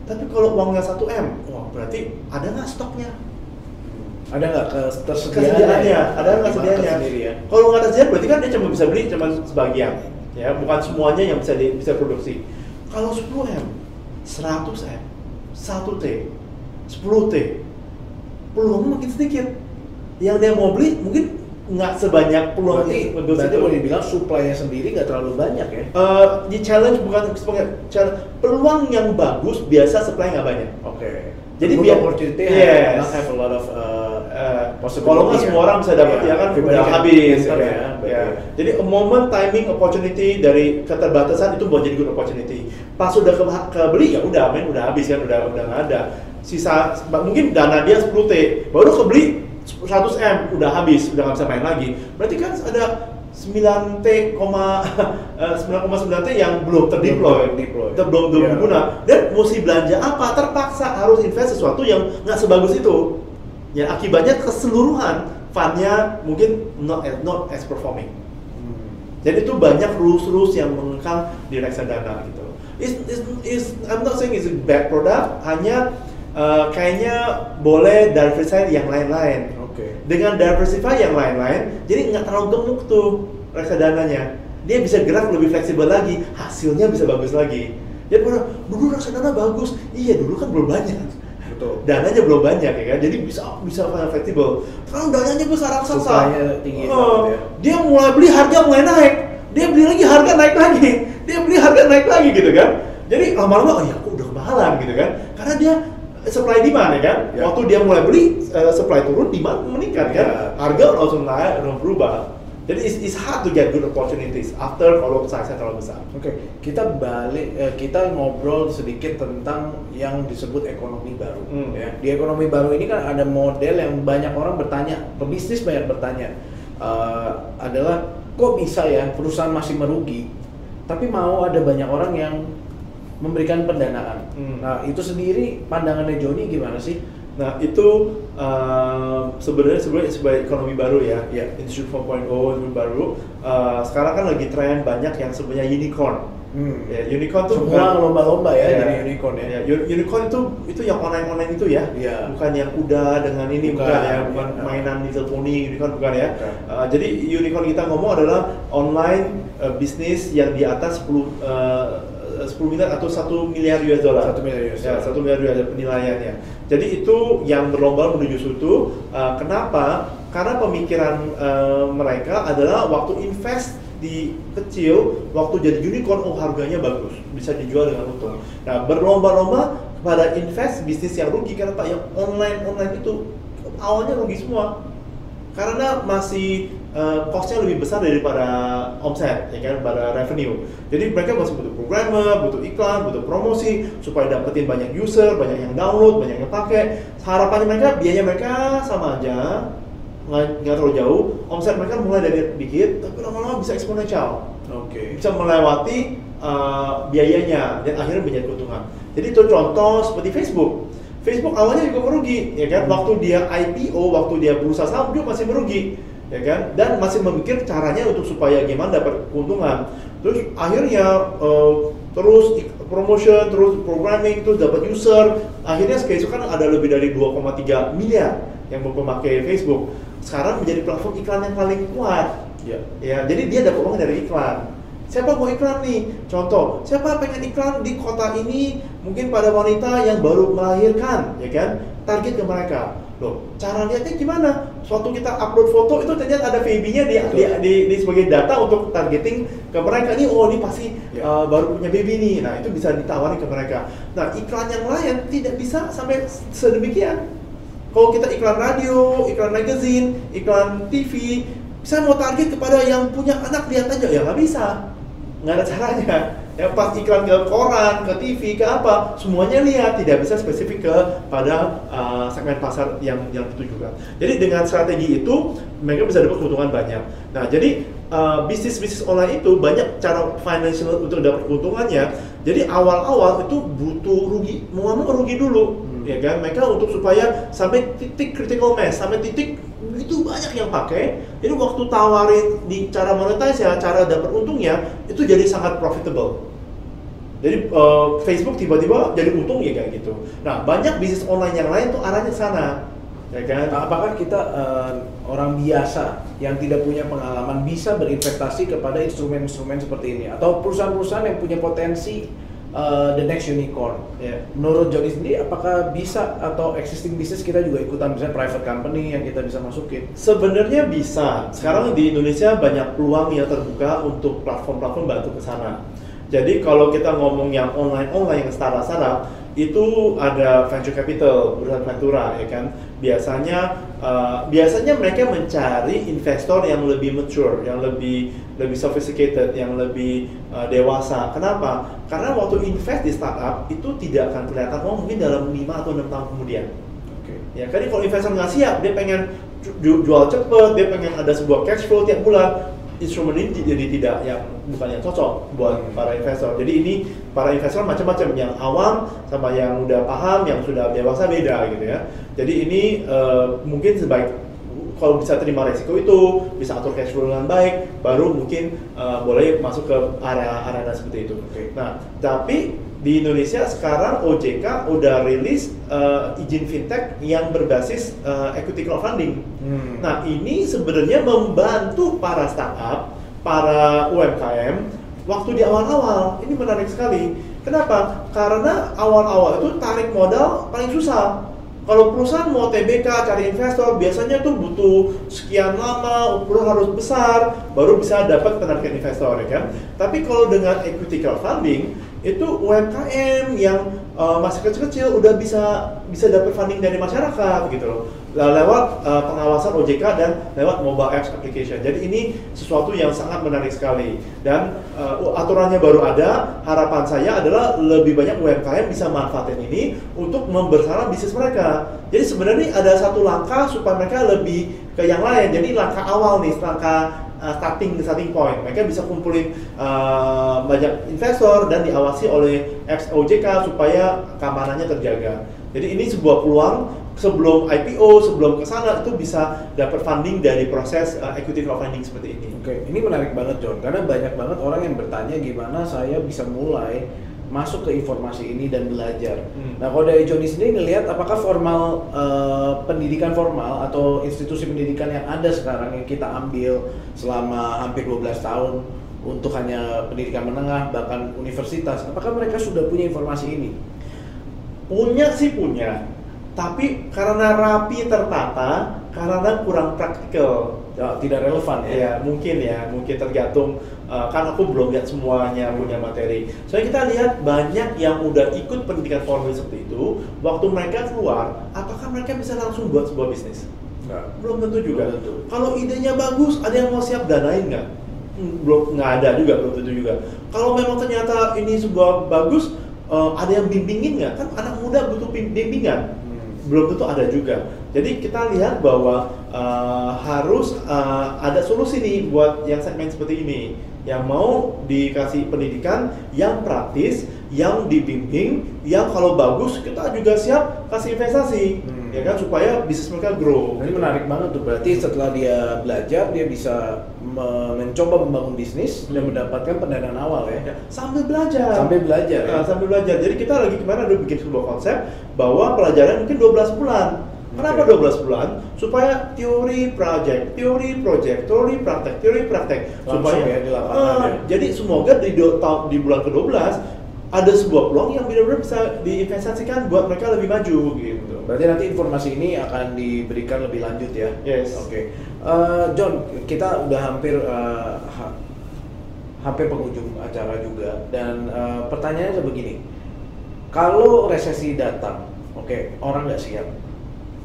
Tapi kalau uangnya 1 M, wah berarti ada nggak stoknya? Ada nggak? Kesediaannya, ya? ada nggak Di market sediaannya? sendiri ya? Kalau nggak tersedia, berarti kan dia cuma bisa beli cuma sebagian, ya bukan semuanya yang bisa di, bisa produksi. Kalau 10 M, 100 M, 1 T, 10 T, peluangnya makin sedikit. Yang dia mau beli mungkin nggak sebanyak peluang Berarti, itu. berarti boleh dibilang supply-nya sendiri nggak terlalu banyak ya? Eh, di challenge bukan challenge, peluang yang bagus biasa supply nggak banyak. Oke. Jadi Good biar- opportunity Yes. not have a lot of uh, Eh, Possibility kalau nggak semua orang bisa dapat Iya, ya kan udah habis ya. ya, berarti Ya. Jadi a moment timing opportunity dari keterbatasan itu buat jadi good opportunity. Pas udah ke, kebeli ya udah men udah habis kan udah udah nggak ada. Sisa mungkin dana dia 10 T baru kebeli 100 M udah habis udah nggak bisa main lagi. Berarti kan ada 9 T, koma, <laughs> eh, 9,9 T yang belum terdeploy, Belum belum belum Iya. berguna dan mesti belanja apa terpaksa harus invest sesuatu yang nggak sebagus itu ya akibatnya keseluruhan fundnya mungkin not as, not as performing. Hmm. jadi itu banyak rules-rules yang mengekang di reksadana gitu. Is is is I'm not saying it's a bad product hanya uh, kayaknya boleh diversify yang lain-lain. Oke. dengan diversify yang lain-lain jadi nggak terlalu gemuk tuh reksadananya. Dia bisa gerak lebih fleksibel lagi hasilnya bisa bagus lagi. Jadi pada dulu reksadana bagus. Iya dulu kan belum banyak Betul. dananya belum banyak ya kan? Jadi bisa bisa fleksibel. Sekarang dananya besar raksasa. Supply-nya tinggi Oh, ya. dia mulai beli harga mulai naik. Dia beli lagi harga naik lagi. Dia beli harga naik lagi gitu kan? Jadi lama-lama oh ya kok udah kemahalan gitu kan? Karena dia supply demand ya kan? Ya. waktu dia mulai beli eh, supply turun demand meningkat kan? Ya. harga langsung naik langsung berubah jadi it's, it's hard to get good opportunities after kalau size terlalu besar Oke, kita balik, eh, kita ngobrol sedikit tentang yang disebut ekonomi baru. Hmm. Ya, di ekonomi baru ini kan ada model yang banyak orang bertanya, pebisnis banyak bertanya, eh, adalah kok bisa ya perusahaan masih merugi, tapi mau ada banyak orang yang memberikan pendanaan. Hmm. Nah, itu sendiri pandangannya Joni gimana sih? Nah itu uh, sebenarnya sebenarnya sebagai ekonomi baru ya, Ya. Industry 4.0 ekonomi baru. Uh, sekarang kan lagi tren banyak yang sebenarnya unicorn. Hmm. Ya, unicorn tuh Semua bukan- lomba-lomba ya, Ya. jadi unicorn ya. Ya, uni- unicorn itu itu yang online online itu ya, Iya. bukan yang kuda dengan ini bukan, Bukan, ya, bukan iya. mainan di teleponi unicorn bukan ya. Bukan. Uh, jadi unicorn kita ngomong adalah online uh, bisnis yang di atas 10 uh, 10 miliar atau 1 miliar US dollar. Satu miliar US Ya, dollar. satu miliar US dollar penilaiannya. Jadi itu yang berlomba menuju situ. Uh, kenapa? Karena pemikiran uh, mereka adalah waktu invest di kecil, waktu jadi unicorn, oh harganya bagus, bisa dijual dengan untung. Nah, berlomba-lomba pada invest bisnis yang rugi karena pak yang online online itu awalnya rugi semua karena masih uh, costnya lebih besar daripada omset ya kan pada revenue jadi mereka masih butuh programmer butuh iklan butuh promosi supaya dapetin banyak user banyak yang download banyak yang pakai harapannya mereka biaya mereka sama aja nggak terlalu jauh omset mereka mulai dari dikit tapi lama-lama bisa eksponensial Oke. bisa melewati uh, biayanya dan akhirnya menjadi keuntungan. Jadi itu contoh seperti Facebook. Facebook awalnya juga merugi, ya kan? Waktu dia IPO, waktu dia berusaha saham dia masih merugi, ya kan? Dan masih memikir caranya untuk supaya gimana dapat keuntungan. Terus akhirnya uh, terus promotion, terus programming, terus dapat user. Akhirnya keesokan ada lebih dari 2,3 miliar yang memakai Facebook. Sekarang menjadi platform iklan yang paling kuat. Ya. Ya, jadi dia dapat uang dari iklan. Siapa mau iklan nih? Contoh, siapa pengen iklan di kota ini? Mungkin pada wanita yang baru melahirkan, ya kan? Target ke mereka. Loh, cara lihatnya gimana? Suatu kita upload foto itu ternyata ada baby-nya di, di, di, di sebagai data untuk targeting ke mereka nih. Oh, ini pasti Ya. uh, baru punya baby nih. Nah, itu bisa ditawarin ke mereka. Nah, iklan yang lain tidak bisa sampai sedemikian. Kalau kita iklan radio, iklan magazine, iklan TV, saya mau target kepada yang punya anak lihat aja ya nggak bisa, nggak ada caranya. Ya pas iklan ke koran, ke TV, ke apa, semuanya lihat tidak bisa spesifik ke pada uh, segmen pasar yang yang ditujukan. Jadi dengan strategi itu mereka bisa dapat keuntungan banyak. Nah jadi uh, bisnis bisnis online itu banyak cara financial untuk dapat keuntungannya. Jadi awal-awal itu butuh rugi, mau mau rugi dulu Hmm. ya kan mereka untuk supaya sampai titik critical mass sampai titik itu banyak yang pakai jadi waktu tawarin di cara monetize ya cara dapat untungnya itu jadi sangat profitable jadi eh, Facebook tiba-tiba jadi untung ya kayak gitu nah banyak bisnis online yang lain tuh arahnya sana ya kan Nah, apakah kita eh, orang biasa yang tidak punya pengalaman bisa berinvestasi kepada instrumen-instrumen seperti ini atau perusahaan-perusahaan yang punya potensi eh, the next unicorn? ya Menurut Jody sendiri, apakah bisa atau existing business kita juga ikutan misalnya private company yang kita bisa masukin? Sebenarnya bisa. Sekarang di Indonesia banyak peluang yang terbuka untuk platform-platform bantu ke sana. Jadi kalau kita ngomong yang online-online yang startup-startup itu ada venture capital, perusahaan ventura ya kan. Biasanya uh, biasanya mereka mencari investor yang lebih mature, yang lebih lebih sophisticated, yang lebih uh, dewasa. Kenapa? Karena waktu invest di startup itu tidak akan kelihatan oh mungkin dalam 5 atau 6 tahun kemudian. Oke. Ya kan kalau investor nggak siap, dia pengen ju- ju- jual cepet, dia pengen ada sebuah cash flow tiap bulan. Instrumen ini jadi tidak yang bukan yang cocok buat Hmm. para investor. Jadi ini para investor macam-macam, yang awam sama yang udah paham, yang sudah dewasa beda gitu ya. Jadi ini eh, mungkin sebaik kalau bisa terima resiko itu, bisa atur cash flow dengan baik, baru mungkin eh, boleh masuk ke area arena seperti itu. Oke. Nah, tapi di Indonesia sekarang OJK udah rilis eh, izin fintech yang berbasis eh, equity crowdfunding. Hmm. Nah, ini sebenarnya membantu para startup, para UMKM waktu di awal-awal. Ini menarik sekali. Kenapa? Karena awal-awal itu tarik modal paling susah. Kalau perusahaan mau TBK cari investor biasanya tuh butuh sekian lama, ukuran harus besar, baru bisa dapat penarikan investor ya kan. Tapi kalau dengan equity crowdfunding itu UMKM yang uh, masih kecil-kecil udah bisa bisa dapat funding dari masyarakat gitu loh. Lewat uh, pengawasan OJK dan lewat mobile apps application. Jadi ini sesuatu yang sangat menarik sekali dan uh, aturannya baru ada. Harapan saya adalah lebih banyak UMKM bisa manfaatin ini untuk memperbesar bisnis mereka. Jadi sebenarnya ada satu langkah supaya mereka lebih ke yang lain. Jadi langkah awal nih, langkah uh, starting starting point. Mereka bisa kumpulin uh, banyak investor dan diawasi oleh apps OJK supaya keamanannya terjaga. Jadi ini sebuah peluang sebelum IPO, sebelum ke sana itu bisa dapat funding dari proses uh, equity crowdfunding seperti ini. Oke, ini menarik banget John, karena banyak banget orang yang bertanya gimana saya bisa mulai masuk ke informasi ini dan belajar. Hmm. Nah, kalau dari Johnny sendiri ngelihat apakah formal eh, pendidikan formal atau institusi pendidikan yang ada sekarang yang kita ambil selama hampir 12 tahun untuk hanya pendidikan menengah bahkan universitas, apakah mereka sudah punya informasi ini? Punya sih punya, tapi karena rapi tertata, karena kurang praktikal. Ya, tidak relevan ya. Ya mungkin ya, mungkin tergantung uh, kan aku belum lihat semuanya punya materi. Soalnya kita lihat banyak yang udah ikut pendidikan formal seperti itu, waktu mereka keluar, apakah mereka bisa langsung buat sebuah bisnis? Enggak. Belum tentu juga. Belum tentu. Kalau idenya bagus, ada yang mau siap danain nggak? Hmm, belum nggak ada juga, belum tentu juga. Kalau memang ternyata ini sebuah bagus, uh, ada yang bimbingin nggak? Kan anak muda butuh bim- bimbingan Hmm. Belum tentu ada juga. Jadi kita lihat bahwa uh, harus uh, ada solusi nih buat yang segmen seperti ini, yang mau dikasih pendidikan yang praktis, yang dibimbing, yang kalau bagus kita juga siap kasih investasi, Hmm. ya kan supaya bisnis mereka grow. Ini menarik banget tuh. Berarti setelah dia belajar, dia bisa mencoba membangun bisnis dan Hmm. mendapatkan pendanaan awal ya. Ya, sambil belajar. Sambil belajar ya. Nah, sambil belajar. Jadi kita lagi kemarin ada bikin sebuah konsep bahwa pelajaran mungkin 12 bulan. Kenapa Oke. 12 bulan? Supaya teori project, teori project, teori praktek, teori praktek. Langsung supaya ya, di lapangan Ah, ya. Jadi semoga di, do- tahun- di bulan ke-12 ada sebuah peluang yang benar-benar bisa diinvestasikan buat mereka lebih maju gitu. Berarti nanti informasi ini akan diberikan lebih lanjut ya. Yes. Oke. Eh, John, kita udah hampir eh, ha- hampir penghujung acara juga dan eh, pertanyaannya begini. Kalau resesi datang, oke, orang nggak siap.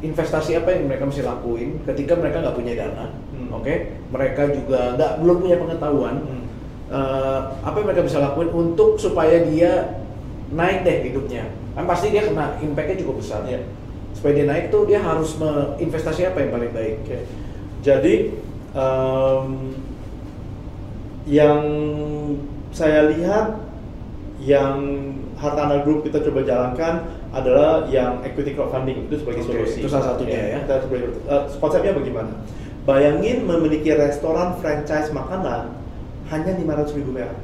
Investasi apa yang mereka mesti lakuin ketika mereka nggak punya dana? Hmm. Oke, mereka juga nggak belum punya pengetahuan. Hmm. Eh, apa yang mereka bisa lakuin untuk supaya dia naik deh hidupnya? Kan pasti dia kena impactnya cukup besar Iya. supaya dia naik tuh dia harus investasi apa yang paling baik Oke. Jadi em, yang saya lihat yang Hartana Group kita coba jalankan adalah yang equity crowdfunding itu sebagai Oke, solusi. itu salah satunya ya. Kita sebagai- eh, konsepnya bagaimana? Bayangin memiliki restoran franchise makanan hanya 500 ribu perak.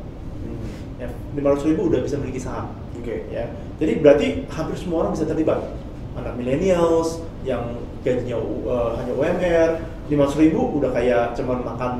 Ya, 500 ribu udah bisa memiliki saham. Oke. Ya, jadi berarti hampir semua orang bisa terlibat. Anak millennials yang gajinya uh, hanya UMR, 500 ribu udah kayak cuman makan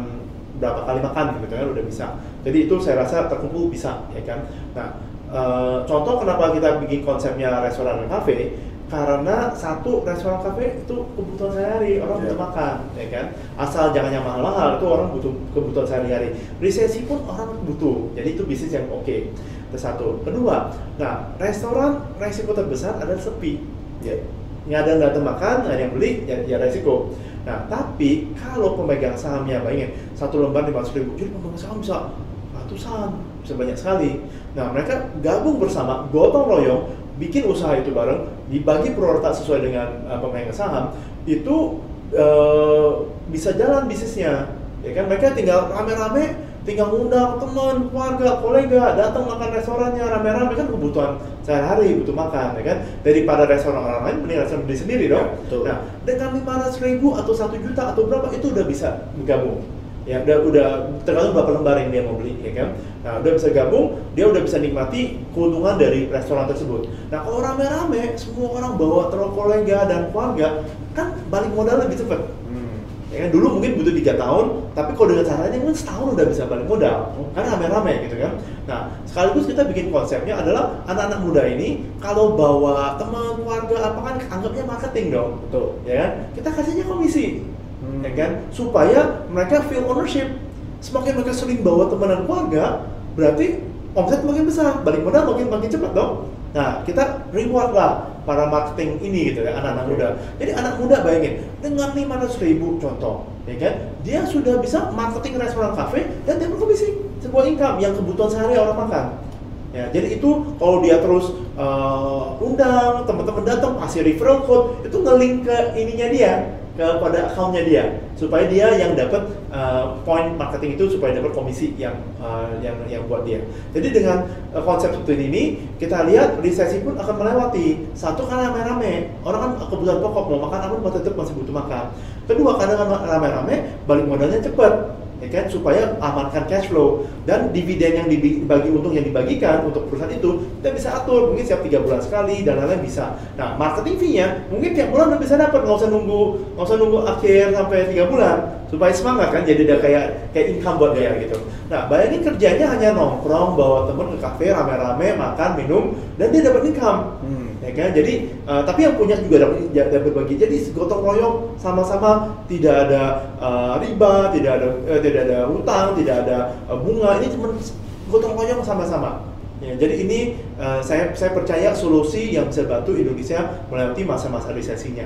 berapa kali makan gitu kan udah bisa. Jadi itu saya rasa terkumpul bisa ya kan. Nah, uh, contoh kenapa kita bikin konsepnya restoran dan kafe karena satu restoran kafe itu kebutuhan sehari-hari orang Iya. butuh makan ya kan asal jangan yang mahal-mahal itu orang butuh kebutuhan sehari-hari resesi pun orang butuh jadi itu bisnis yang oke itu satu kedua nah restoran resiko terbesar adalah sepi Ya. nggak ada nggak ada makan nggak ada yang beli ya, ya resiko nah tapi kalau pemegang sahamnya bayangin satu lembar lima ribu jadi pemegang saham bisa ratusan bisa banyak sekali. Nah mereka gabung bersama gotong royong bikin usaha itu bareng dibagi prioritas sesuai dengan uh, pemegang saham itu uh, bisa jalan bisnisnya. Ya kan? Mereka tinggal rame-rame tinggal ngundang teman keluarga kolega datang makan restorannya rame-rame. Kan kebutuhan sehari-hari butuh makan ya kan? Daripada restoran orang lain mending restoran beli sendiri dong. Ya, betul. nah dengan 500 ribu atau satu juta atau berapa itu udah bisa bergabung ya udah udah tergantung berapa lembar yang dia mau beli ya kan? Nah udah bisa gabung dia udah bisa nikmati keuntungan dari restoran tersebut. Nah kalau rame-rame semua orang bawa terlalu kolega dan keluarga kan balik modal lebih cepat. Hmm. Ya kan? Dulu mungkin butuh tiga tahun tapi kalau dengan caranya kan setahun udah bisa balik modal. Karena rame-rame gitu kan. Nah sekaligus kita bikin konsepnya adalah anak-anak muda ini kalau bawa teman keluarga apa kan anggapnya marketing dong. Betul. ya kan? Kita kasihnya komisi. Hmm. ya kan? Supaya mereka feel ownership. Semakin mereka sering bawa teman dan keluarga berarti omset makin besar. Balik modal makin makin cepat dong nah kita reward lah para marketing ini gitu ya anak-anak muda. Jadi anak muda bayangin dengan 500 ribu contoh ya kan? Dia sudah bisa marketing restoran kafe dan dia berkomisi sebuah income yang kebutuhan sehari orang makan. Ya, jadi itu kalau dia terus uh, undang teman-teman datang kasih referral code itu ngelink ke ininya dia kepada akunnya dia supaya dia yang dapat uh, point marketing itu supaya dapat komisi yang uh, yang yang buat dia. Jadi dengan uh, konsep seperti ini kita lihat resesi pun akan melewati. Satu karena rame-rame, orang kan kebutuhan pokok mau makan apa tetap masih butuh makan. Kedua karena rame-rame balik modalnya cepat ya kan? Supaya amankan cash flow. Dan dividen yang dibagi untung yang dibagikan untuk perusahaan itu kita bisa atur. Mungkin setiap tiga bulan sekali dan lain-lain bisa. Nah marketing fee-nya mungkin tiap bulan udah bisa dapat nggak usah nunggu nggak usah nunggu akhir sampai tiga bulan supaya semangat kan jadi ada kayak kayak income buat dia gitu. Nah bayangin kerjanya hanya nongkrong bawa temen ke kafe rame-rame makan minum dan dia dapat income. Hmm. Ya kan? Jadi uh, tapi yang punya juga dapat dapat berbagi jadi gotong royong sama-sama tidak ada uh, riba tidak ada uh, tidak ada hutang tidak ada uh, bunga. Ini cuma gotong royong sama-sama. Ya jadi ini uh, saya saya percaya solusi yang bisa bantu Indonesia melewati masa-masa resesinya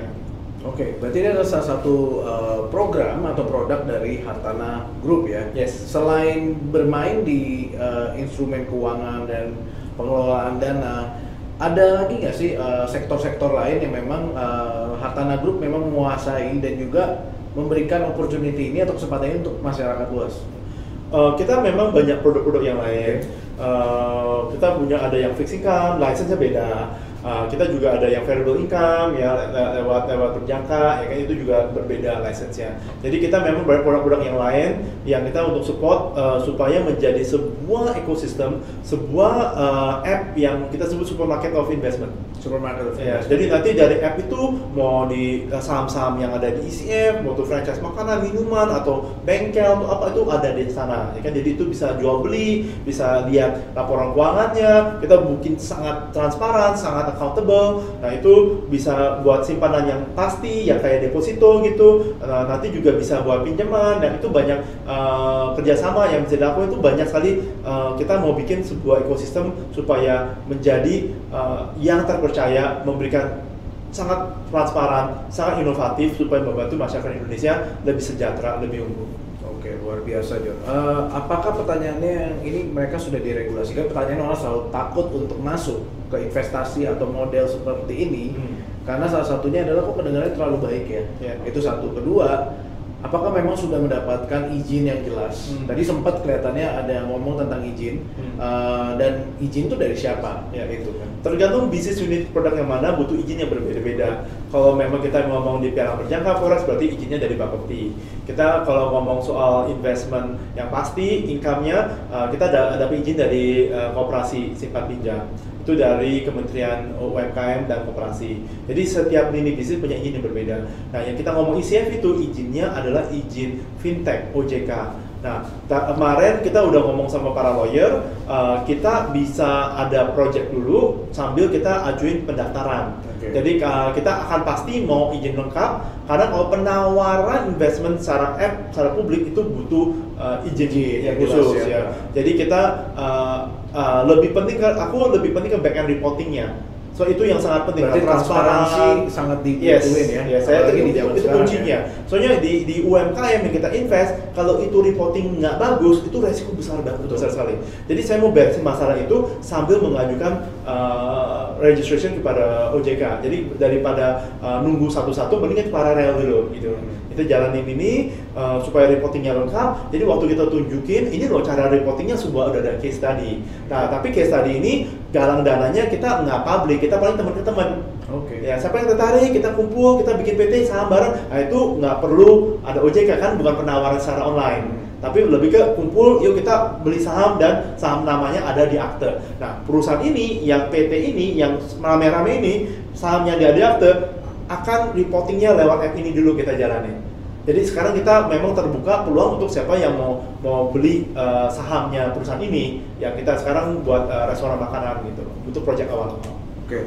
Oke, okay, berarti ini adalah salah satu uh, program atau produk dari Hartana Group ya. Yes. Selain bermain di uh, instrumen keuangan dan pengelolaan dana, ada lagi nggak sih eh, sektor-sektor lain yang memang uh, Hartana Group memang menguasai dan juga memberikan opportunity ini atau kesempatan ini untuk masyarakat luas? Uh, kita memang banyak produk-produk yang lain. Uh, kita punya ada yang fixed income, license-nya beda Uh, kita juga ada yang variable income ya lewat lewat berjangka ya kan itu juga berbeda license-nya. Jadi kita memang banyak produk-produk yang lain yang kita untuk support uh, supaya menjadi sebuah ekosistem, sebuah uh, app yang kita sebut supermarket of investment. Investment. Jadi nanti dari app itu mau di saham-saham yang ada di ECF, mau tuh franchise makanan, minuman atau bengkel atau apa itu ada di sana. Ya kan jadi itu bisa jual beli, bisa lihat laporan keuangannya, kita mungkin sangat transparan, sangat accountable. Nah itu bisa buat simpanan yang pasti, yang kayak deposito gitu. Nah, nanti juga bisa buat pinjaman dan itu banyak uh, kerjasama yang bisa dilakukan itu banyak sekali. Uh, kita mau bikin sebuah ekosistem supaya menjadi uh, yang terpercaya, memberikan sangat transparan, sangat inovatif supaya membantu masyarakat Indonesia lebih sejahtera, lebih unggul. Oke, luar biasa John. Uh, apakah pertanyaannya yang ini mereka sudah diregulasikan? Pertanyaan orang selalu takut untuk masuk ke investasi atau model seperti ini hmm. karena salah satunya adalah kok pendengarannya terlalu baik ya. ya. Itu satu. Kedua, apakah memang sudah mendapatkan izin yang jelas? Hmm. Tadi sempat kelihatannya ada yang ngomong tentang izin hmm. uh, dan izin itu dari siapa? Ya itu kan. Tergantung bisnis unit produk yang mana butuh izin yang berbeda-beda. Kalau memang kita ngomong di piala berjangka forex berarti izinnya dari Bapepti. Kita kalau ngomong soal investment yang pasti income-nya uh, kita ada ada izin dari uh, koperasi simpan pinjam itu dari Kementerian UMKM dan Koperasi. Jadi setiap lini bisnis punya izin yang berbeda. Nah, yang kita ngomong ICF itu izinnya adalah izin fintech OJK. Nah, kemarin kita udah ngomong sama para lawyer, uh, kita bisa ada project dulu sambil kita ajuin pendaftaran. Okay. Jadi uh, kita akan pasti mau izin lengkap, karena kalau penawaran investment secara app, secara publik itu butuh uh, izin yang khusus ya. ya. Jadi kita uh, uh, lebih penting ke aku lebih penting ke back end reportingnya So itu yang sangat penting. Berarti transparansi sangat dibutuhin yes, ya. Yes, saya itu, itu, itu kuncinya. Ya. Soalnya di di UMKM yang kita invest, kalau itu reporting nggak bagus, itu resiko besar banget, Betul. besar sekali. Jadi saya mau beresin masalah itu sambil mengajukan uh, registration kepada OJK. Jadi daripada uh, nunggu satu-satu, mendingan paralel dulu gitu. Hmm kita jalanin ini uh, supaya reportingnya lengkap. Jadi waktu kita tunjukin, ini loh cara reportingnya sebuah udah ada case study. Nah, tapi case study ini galang dananya kita nggak public, kita paling teman ke teman. Oke. Okay. Ya, siapa yang tertarik, kita kumpul, kita bikin PT saham bareng. Nah, itu nggak perlu ada OJK kan, bukan penawaran secara online. Tapi lebih ke kumpul, yuk kita beli saham dan saham namanya ada di akte. Nah, perusahaan ini, yang PT ini, yang rame-rame ini, sahamnya dia di akte, akan reportingnya lewat app ini dulu kita jalani. Jadi sekarang kita memang terbuka peluang untuk siapa yang mau mau beli uh, sahamnya perusahaan ini, yang kita sekarang buat uh, restoran makanan gitu, untuk proyek awal. Oke. Okay.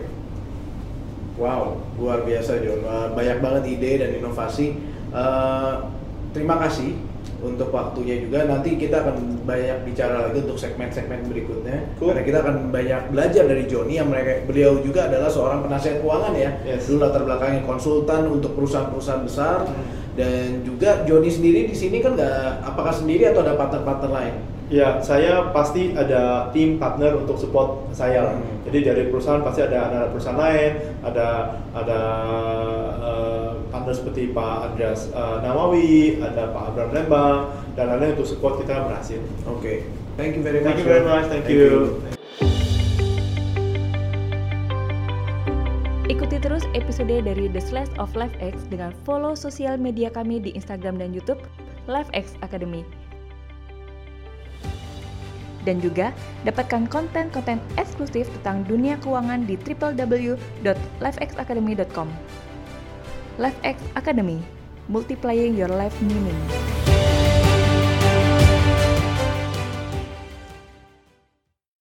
Wow, luar biasa John. Uh, banyak banget ide dan inovasi. Uh, terima kasih untuk waktunya juga. Nanti kita akan banyak bicara lagi untuk segmen-segmen berikutnya. Cool. Karena kita akan banyak belajar dari Joni yang mereka beliau juga adalah seorang penasihat keuangan ya. Yes. Dulu latar belakangnya konsultan untuk perusahaan-perusahaan besar. Hmm dan juga Joni sendiri di sini kan nggak apakah sendiri atau ada partner-partner lain? Ya, saya pasti ada tim partner untuk support saya. Hmm. Jadi dari perusahaan pasti ada ada perusahaan lain, ada ada uh, partner seperti Pak Andreas uh, Nawawi, ada Pak Abraham Lembang, dan lain-lain untuk support kita berhasil. Oke, okay. thank you very much. Thank you very much, thank, thank you. you. Ikuti terus episode dari The Slash of LifeX dengan follow sosial media kami di Instagram dan YouTube LifeX Academy. Dan juga dapatkan konten-konten eksklusif tentang dunia keuangan di www.lifexacademy.com. LifeX Academy, multiplying your life meaning.